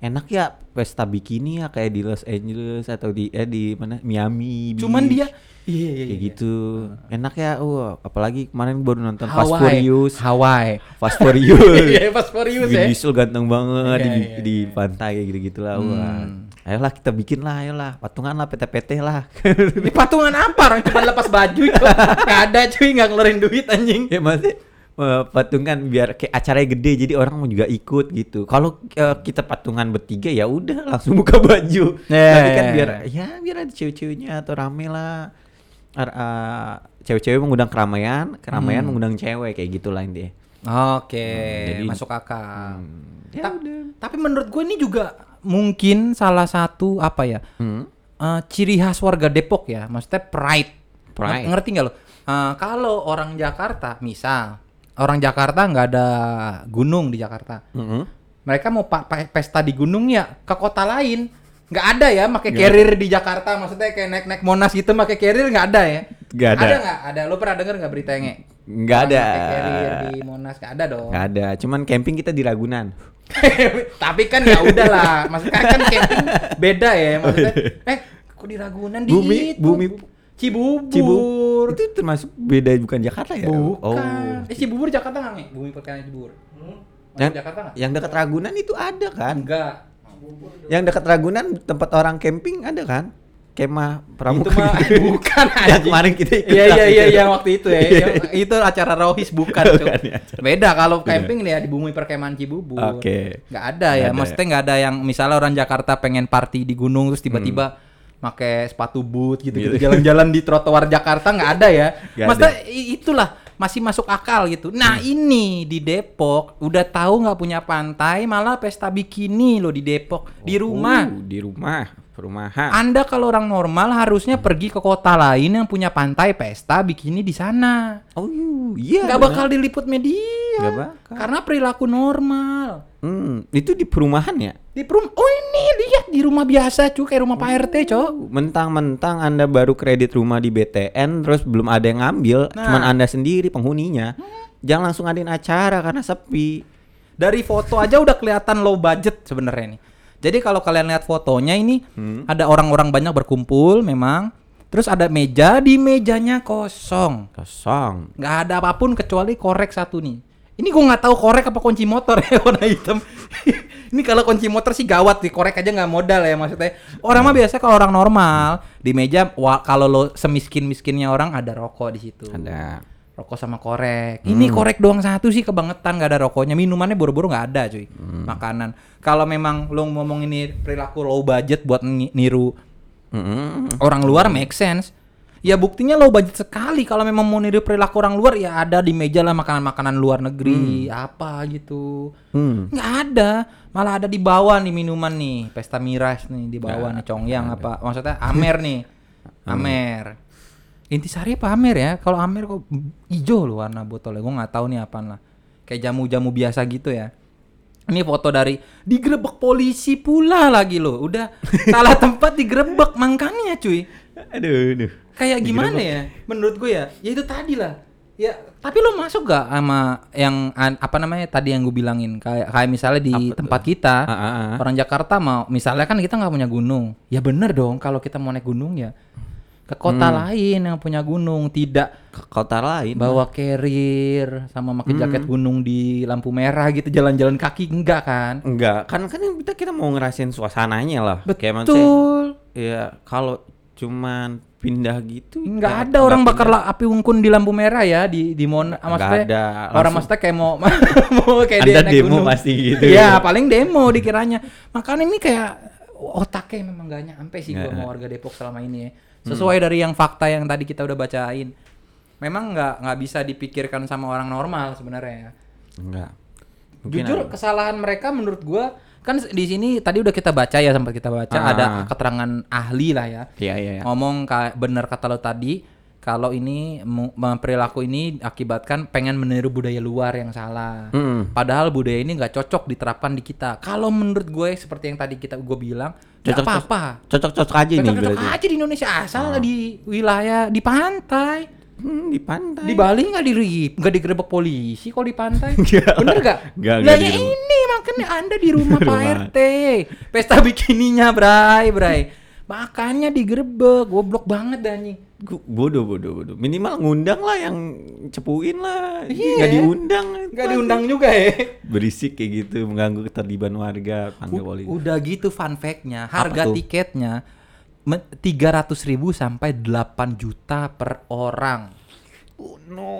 enak ya pesta bikini ya kayak di Los Angeles atau di eh di mana Miami. Cuman Beach. dia iya iya kayak iya. gitu. Enak ya. Wah, apalagi kemarin baru nonton Fast Hawaii. Furious. Hawaii. Fast Furious. Iya, Fast Furious ya. Diesel ganteng banget Iya, di, iya, di pantai kayak gitu-gitu lah. Wah. Hmm. Ayolah kita bikin lah, ayolah patungan lah, PT-PT lah. Ini patungan apa? Orang cuma lepas baju itu. Nggak ada cuy nggak ngeluarin duit anjing. ya maksudnya eh, patungan biar kayak acaranya gede jadi orang mau juga ikut gitu. Kalau eh, kita patungan bertiga ya udah langsung buka baju. Iya, Tapi kan iya, biar iya. ya biar ada cewek-ceweknya atau rame lah. Eh, cewek-cewek mengundang keramaian, keramaian Hmm. mengundang cewek kayak gitulah intinya. Oke, Hmm, jadi- masuk akal. Hmm, ya Ta- udah. Tapi menurut gue ini juga mungkin salah satu apa ya? Hmm. eh, ciri khas warga Depok ya, maksudnya pride. Pride. Ngerti- nggak lo? Eh, kalau orang Jakarta, misal orang Jakarta nggak ada gunung di Jakarta, Mm-mm. mereka mau pa- pa- pesta di gunung ya ke kota lain, nggak ada ya, pakai carrier di Jakarta, maksudnya kayak naik naik monas gitu, pakai carrier nggak ada ya? Nggak ada. Ada nggak? Ada. Lo pernah denger nggak beritanya? Nggak Orang ada. carrier di Monas nggak ada dong. Nggak ada, cuman camping kita di Ragunan. Tapi kan ya udahlah, maksudnya kan camping beda ya maksudnya. Eh, kok di Ragunan di Bumi, itu? bumi Cibubur. Cibubur itu termasuk beda bukan Jakarta ya? Bukan. Oh. Eh Cibubur Jakarta nggak nih? Bumi perkemahan Cibubur. Hmm? Yang, Jakarta nggak? yang dekat Ragunan itu ada kan? Enggak. Yang dekat Ragunan tempat orang camping ada kan? Kemah Pramuka. Itu mah bukan yang anjing. kemarin kita ikut. Iya iya iya itu. yang waktu itu ya. Yang itu acara Rohis bukan. Bukan, ya, acara- Beda kalau camping nih ya di bumi perkemahan Cibubur. Oke. Nggak ada ya. Nggak ada Maksudnya nggak ada yang misalnya orang Jakarta pengen party di gunung terus tiba-tiba pakai sepatu boot gitu-gitu Gitu. jalan-jalan di trotoar Jakarta nggak ada ya. Nggak Maksudnya itulah masih masuk akal gitu. Nah ini di Depok udah tahu nggak punya pantai malah pesta bikini loh di Depok di rumah. Oh, di rumah, perumahan. Anda kalau orang normal harusnya pergi ke kota lain yang punya pantai pesta bikini di sana. oh iya. Nggak benar. bakal diliput media. Nggak bakal. Karena perilaku normal. Hmm, itu di perumahan ya? Di perum Oh ini lihat di rumah biasa cuy kayak rumah Pak RT, Cok. Mentang-mentang Anda baru kredit rumah di BTN terus belum ada yang ngambil, Nah. cuman Anda sendiri penghuninya. Jangan langsung adain acara karena sepi. Dari foto aja udah kelihatan low budget sebenarnya nih. Jadi kalau kalian lihat fotonya ini Hmm. ada orang-orang banyak berkumpul memang. Terus ada meja, di mejanya kosong. Kosong. nggak ada apa pun kecuali korek satu nih. Ini gue nggak tahu korek apa kunci motor ya warna hitam. ini kalau kunci motor sih gawat nih, korek aja nggak modal ya maksudnya. Orang mah biasa kalau orang normal di meja, kalau lo semiskin miskinnya orang ada rokok di situ. Ada. Rokok sama korek. Ini korek doang satu sih kebangetan nggak ada rokoknya. Minumannya buru-buru nggak ada cuy. Makanan. Kalau memang lo ngomong ini perilaku low budget buat ni- niru Mm-mm. orang luar make sense. Ya buktinya low budget sekali kalau memang mau niru perilaku orang luar ya ada di meja lah makanan-makanan luar negeri apa gitu. Hmm. Nggak ada, malah ada di bawah nih minuman nih, pesta miras nih di bawah nih Congyang apa maksudnya Amer nih. Amer. Intisari apa Amer ya? Kalau Amer kok hijau loh warna botolnya. Gue nggak tahu nih apaan lah. Kayak jamu-jamu biasa gitu ya. Ini foto dari digerebek polisi pula lagi loh. Udah salah tempat digerebek makanya cuy. Aduh, aduh. Kayak gimana ya? Menurut gue ya, ya itu tadi lah. Ya, tapi lo masuk gak sama yang an- apa namanya tadi yang gue bilangin kayak kayak misalnya di tempat kita Ah, ah, ah. orang Jakarta mau misalnya kan kita nggak punya gunung, ya bener dong kalau kita mau naik gunung ya ke kota Hmm. lain yang punya gunung tidak Ke kota lain. bawa carrier sama pakai Hmm. jaket gunung di lampu merah gitu jalan-jalan kaki enggak kan? Enggak, kan kan kita kita mau ngerasain suasananya lah. Kayak maksudnya, Betul. ya kalau cuman pindah gitu Enggak ya, ada orang nggak bakar pindah. la- api ungkun di lampu merah ya di di Mona maksudnya ada, orang maksudnya kayak mau mau kayak Anda dia demo gunung. pasti gitu ya. paling demo dikiranya. Makanya ini kayak otaknya memang gak nyampe sih gua Nggak. sama warga Depok selama ini ya. Sesuai dari yang fakta yang tadi kita udah bacain. Memang nggak nggak bisa dipikirkan sama orang normal sebenarnya ya. Enggak. Mungkin Jujur ada. kesalahan mereka menurut gua kan di sini tadi udah kita baca ya sempat kita baca Ah. ada keterangan ahli lah ya Iya, iya, iya. ngomong kayak benar kata lo tadi kalau ini perilaku ini akibatkan pengen meniru budaya luar yang salah. Mm-mm. Padahal budaya ini nggak cocok diterapkan di kita. Kalau menurut gue seperti yang tadi kita gue bilang, Cocok- apa-apa. Cocok-cocok aja nih Cocok-cocok berarti. aja di Indonesia asal di wilayah di pantai. Hmm, di pantai. Di Bali nggak di nggak digerebek polisi kalau di pantai. Bener nggak? Nggak, ya digerebek. ini makanya anda di rumah Pak. RT, pesta bikininya Bray, Bray. Makanya digerebek, goblok banget. Gu- bodoh bodoh bodoh minimal ngundang lah yang cepuin lah Iya. nggak diundang Nggak diundang juga ya. berisik kayak gitu mengganggu ketertiban warga panggil polisi udah gitu fun fact-nya, harga tiketnya tiga ratus ribu sampai 8 juta per orang. oh no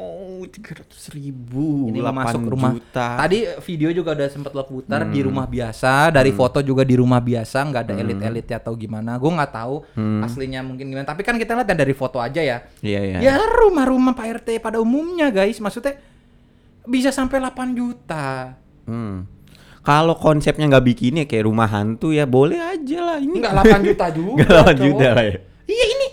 tiga ratus ribu Ini 8 masuk rumah. juta Tadi video juga udah sempet lo putar di rumah biasa, dari foto juga di rumah biasa, nggak ada elit-elit atau gimana. Gue nggak tahu aslinya mungkin gimana. Tapi kan kita lihat dari foto aja ya. iya iya Ya rumah-rumah Pak RT pada umumnya guys, maksudnya bisa sampai 8 juta. Hmm. Kalau konsepnya nggak bikini ya kayak rumah hantu ya boleh aja lah ini Enggak 8 juta juga. Nggak 8 cowok. juta lah ya. Iya ini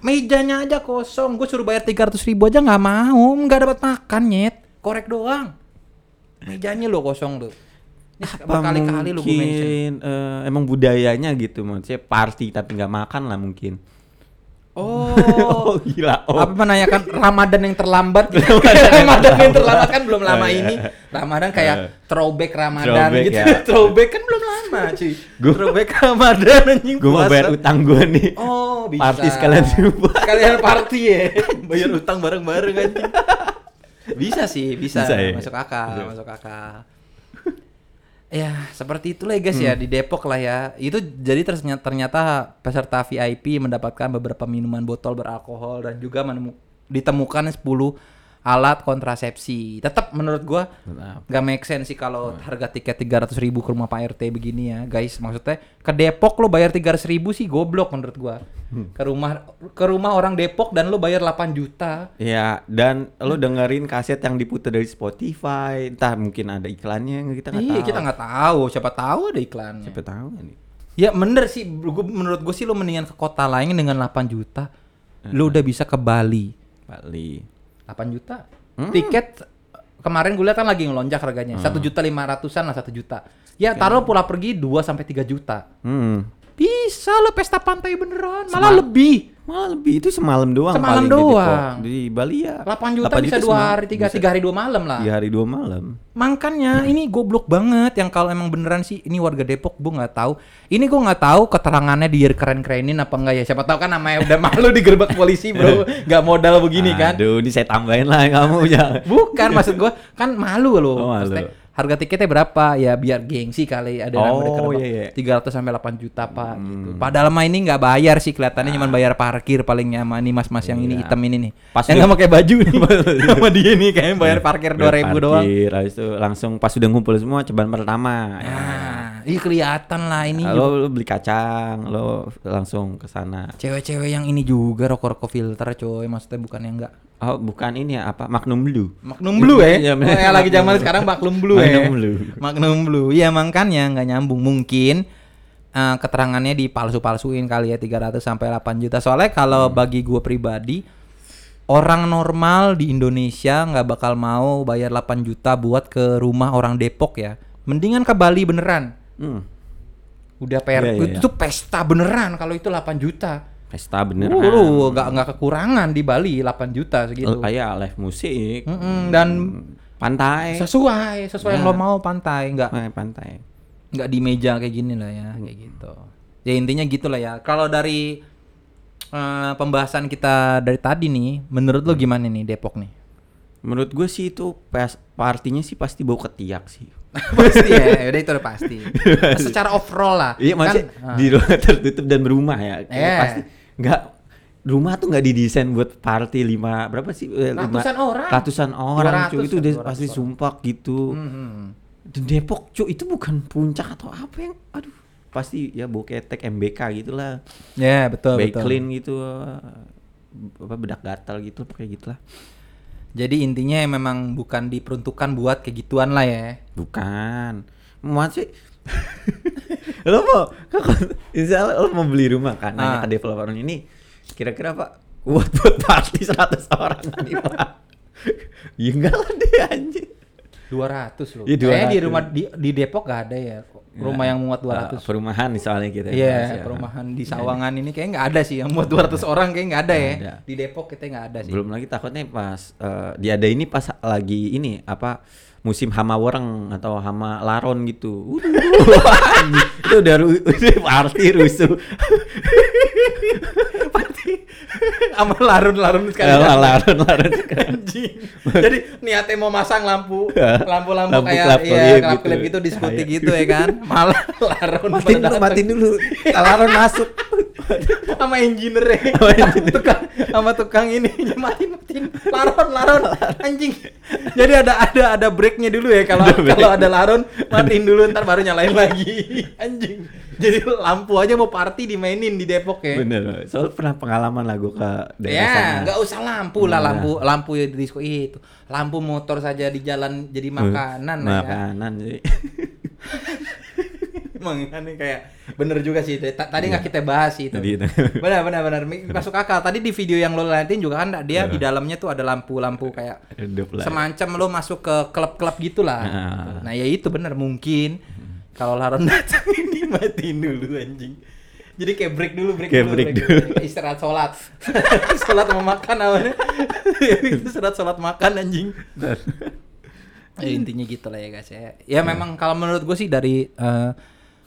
mejanya aja kosong. Gue suruh bayar 300 ribu aja nggak mau, nggak dapat makan nyet. Korek doang. Mejanya lo kosong tuh. Ini apa berkali-kali lo gue mention. mungkin eh, emang budayanya gitu maksudnya party tapi nggak makan lah mungkin Oh, Oh. gila. Oh. Apa menanyakan Ramadan yang terlambat? gitu. Ramadan yang terlambat kan belum lama Oh, iya. ini. Ramadan kayak Eh. throwback Ramadan Throwback, gitu. ya. throwback kan belum lama, cuy. Gua- throwback Ramadan anjing Gue mau bayar utang gue nih. Oh, bisa. Party sekalian semua. Sekalian party ya. Bayar utang bareng-bareng anjing. Bisa sih, bisa. Bisa ya? Masuk akal, Bisa. masuk akal. Ya, seperti itulah ya guys ya Hmm. di Depok lah ya. Itu jadi ternyata, ternyata peserta VIP mendapatkan beberapa minuman botol beralkohol dan juga menemu- ditemukan 10 alat kontrasepsi. Tetap menurut gua nggak make sense sih kalau harga tiket 300 ribu ke rumah Pak RT begini ya guys. Maksudnya ke Depok lo bayar 300 ribu sih goblok menurut gua. Ke rumah ke rumah orang Depok dan lo bayar 8 juta. Ya, dan lo dengerin kaset yang diputar dari Spotify, entah mungkin ada iklannya kita nggak iya tahu. kita nggak tahu. Siapa tahu ada iklannya Siapa tahu nih. ya bener sih. Gua, menurut gue sih lo mendingan ke kota lain dengan 8 juta. Lo udah bisa ke Bali. Bali. 8 juta. Hmm. tiket kemarin gue lihat kan lagi ngelonjak harganya. Satu juta lima ratusan lah satu juta. Ya taruh pulang pergi 2 sampai 3 juta. Hmm. Bisa lo pesta pantai beneran, malah lebih. Malah lebih itu semalam doang Semalam paling di doang. Di, Bali ya. 8 juta 8 bisa dua hari, tiga, tiga hari dua malam lah. Tiga hari dua malam. Makanya ini goblok banget yang kalau emang beneran sih ini warga Depok gue nggak tahu. Ini gue nggak tahu keterangannya dia keren-kerenin apa enggak ya. Siapa tahu kan namanya udah malu digerebek polisi bro, nggak modal begini kan. Aduh, ini saya tambahin lah kamu ya. Bukan maksud gue kan malu loh. Oh, malu. Maksudnya, harga tiketnya berapa? Ya biar gengsi kali ada yang Oh, mereka iya, iya. 300 sampai 8 juta pak. Gitu. Padahal mah ini nggak bayar sih kelihatannya cuma bayar parkir paling nyaman nih mas-mas yang ini Iya. hitam ini nih. Pas yang nggak pakai baju nih. sama dia nih kayaknya bayar parkir 2000 Bayar doang. Habis itu langsung pas udah ngumpul semua ceban pertama. Nah, ini kelihatan lah ini. lo, lo beli kacang, lo langsung ke sana. Cewek-cewek yang ini juga rokok-rokok filter coy, maksudnya bukan yang enggak. Oh, bukan ini ya apa? Magnum Blue. Magnum Blue ya. Iya, Oh, yang lagi zaman sekarang Magnum Blue ya. Magnum Blue. Magnum Blue. Iya makanya nggak nyambung. Mungkin eh, keterangannya dipalsu-palsuin kali ya 300 sampai 8 juta. Soalnya kalau Hmm. bagi gue pribadi orang normal di Indonesia nggak bakal mau bayar 8 juta buat ke rumah orang Depok ya. Mendingan ke Bali beneran. Hmm. Udah per Iya, iya, itu iya. pesta beneran kalau itu 8 juta. Pesta beneran. Uh, lu nggak nggak kekurangan di Bali 8 juta segitu. Oh, iya, live musik. Mm-mm, dan Pantai. sesuai sesuai yang Ya. lo mau pantai nggak Eh, pantai. nggak di meja kayak gini lah ya kayak gitu ya intinya gitulah ya kalau dari eh, pembahasan kita dari tadi nih menurut lo gimana nih Depok nih Menurut gue sih itu pas partinya sih pasti bau ketiak sih. pasti ya udah itu udah pasti secara overall lah Iya Kan, di ruang tertutup dan berumah ya. Kayak Eh. Pasti nggak rumah tuh nggak didesain buat party lima berapa sih? Eh, lima- Ratusan orang. Ratusan orang 200 cuy itu kan, udah 200 pasti orang. sumpah gitu. hmm. Dan Depok cuy itu bukan puncak atau apa yang aduh pasti ya bau ketek MBK gitulah. ya betul Baik betul clean gitu apa bedak gatal gitu pakai gitulah. jadi intinya memang bukan diperuntukkan buat kayak gituan lah ya Bukan. Masih lo mau Allah lo mau beli rumah kan Ah. nanya ke developer ini kira-kira pak buat buat party 100 orang nih pak ya enggak lah deh anjing 200 loh Iya, Kayaknya di 200. rumah di, di Depok gak ada ya rumah yang muat 200 Ah, perumahan soalnya kita Iya, bahas ya. perumahan di Sawangan ini kayak nggak ada sih yang buat 200 orang kayak nggak ada ya. Ada. Di Depok kita nggak ada sih. belum lagi takutnya pas eh, dia ada ini pas lagi ini apa musim hama wereng atau hama laron gitu. Itu ru- udah party rusuh Sama larun-larun sekali. Eh, laron laron Anjing. Jadi niatnya mau masang lampu, lampu-lampu Lampu kayak kelap iya, kelap gitu. gitu diskuti gitu ya kan. Malah larun matiin dulu matiin dulu laron masuk sama engineer ya. tukang sama tukang ini Ya, matiin matiin laron laron anjing. Jadi ada ada ada breaknya dulu ya kalau kalau ada laron matiin dulu ntar baru nyalain lagi anjing. Jadi lampu aja mau party dimainin di Depok ya. bener soal pernah pengalaman lah gue ke daerah Ya, sana nggak usah lampu lah, Iya. lampu lampu ya di disco itu. Lampu motor saja di jalan jadi makanan lah ya. makanan sih Emang kayak bener juga sih. Ta- Tadi nggak kita bahas sih itu. Benar benar benar Mi- masuk akal. Tadi di video yang lo liatin juga kan dia di dalamnya tuh ada lampu-lampu kayak lah. semacam lo masuk ke klub-klub gitulah. Nah. Nah, ya itu bener mungkin kalau Laron datang ini matiin dulu anjing. Jadi kayak break dulu, break Kayak dulu, break dulu. Istirahat sholat. sholat sama makan awalnya. Istirahat sholat makan anjing. Ya, intinya gitu lah ya guys ya. Ya memang kalau menurut gue sih dari eh,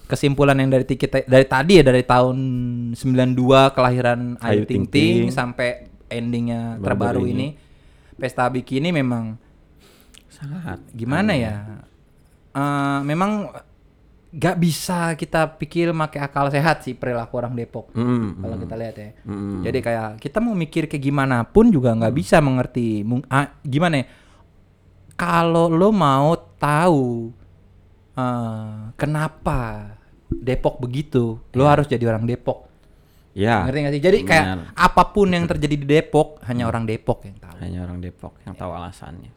kesimpulan yang dari kita dari tadi ya dari tahun 92 kelahiran Ayu Ting Ting sampai endingnya terbaru ini. ini. Pesta Bikini memang Sangat. gimana ya? Eh, memang gak bisa kita pikir pakai akal sehat sih perilaku orang Depok. Mm, Kalau mm. kita lihat ya. Mm. Jadi kayak kita mau mikir kayak gimana pun juga nggak bisa mengerti. Mung- ah, gimana ya? Kalau lo mau tahu eh, kenapa Depok begitu, lo harus jadi orang Depok. Ya. Ngerti nggak sih? Jadi kayak benar. apa pun yang terjadi di Depok hanya orang Depok yang tahu. hanya orang Depok yang tahu alasannya.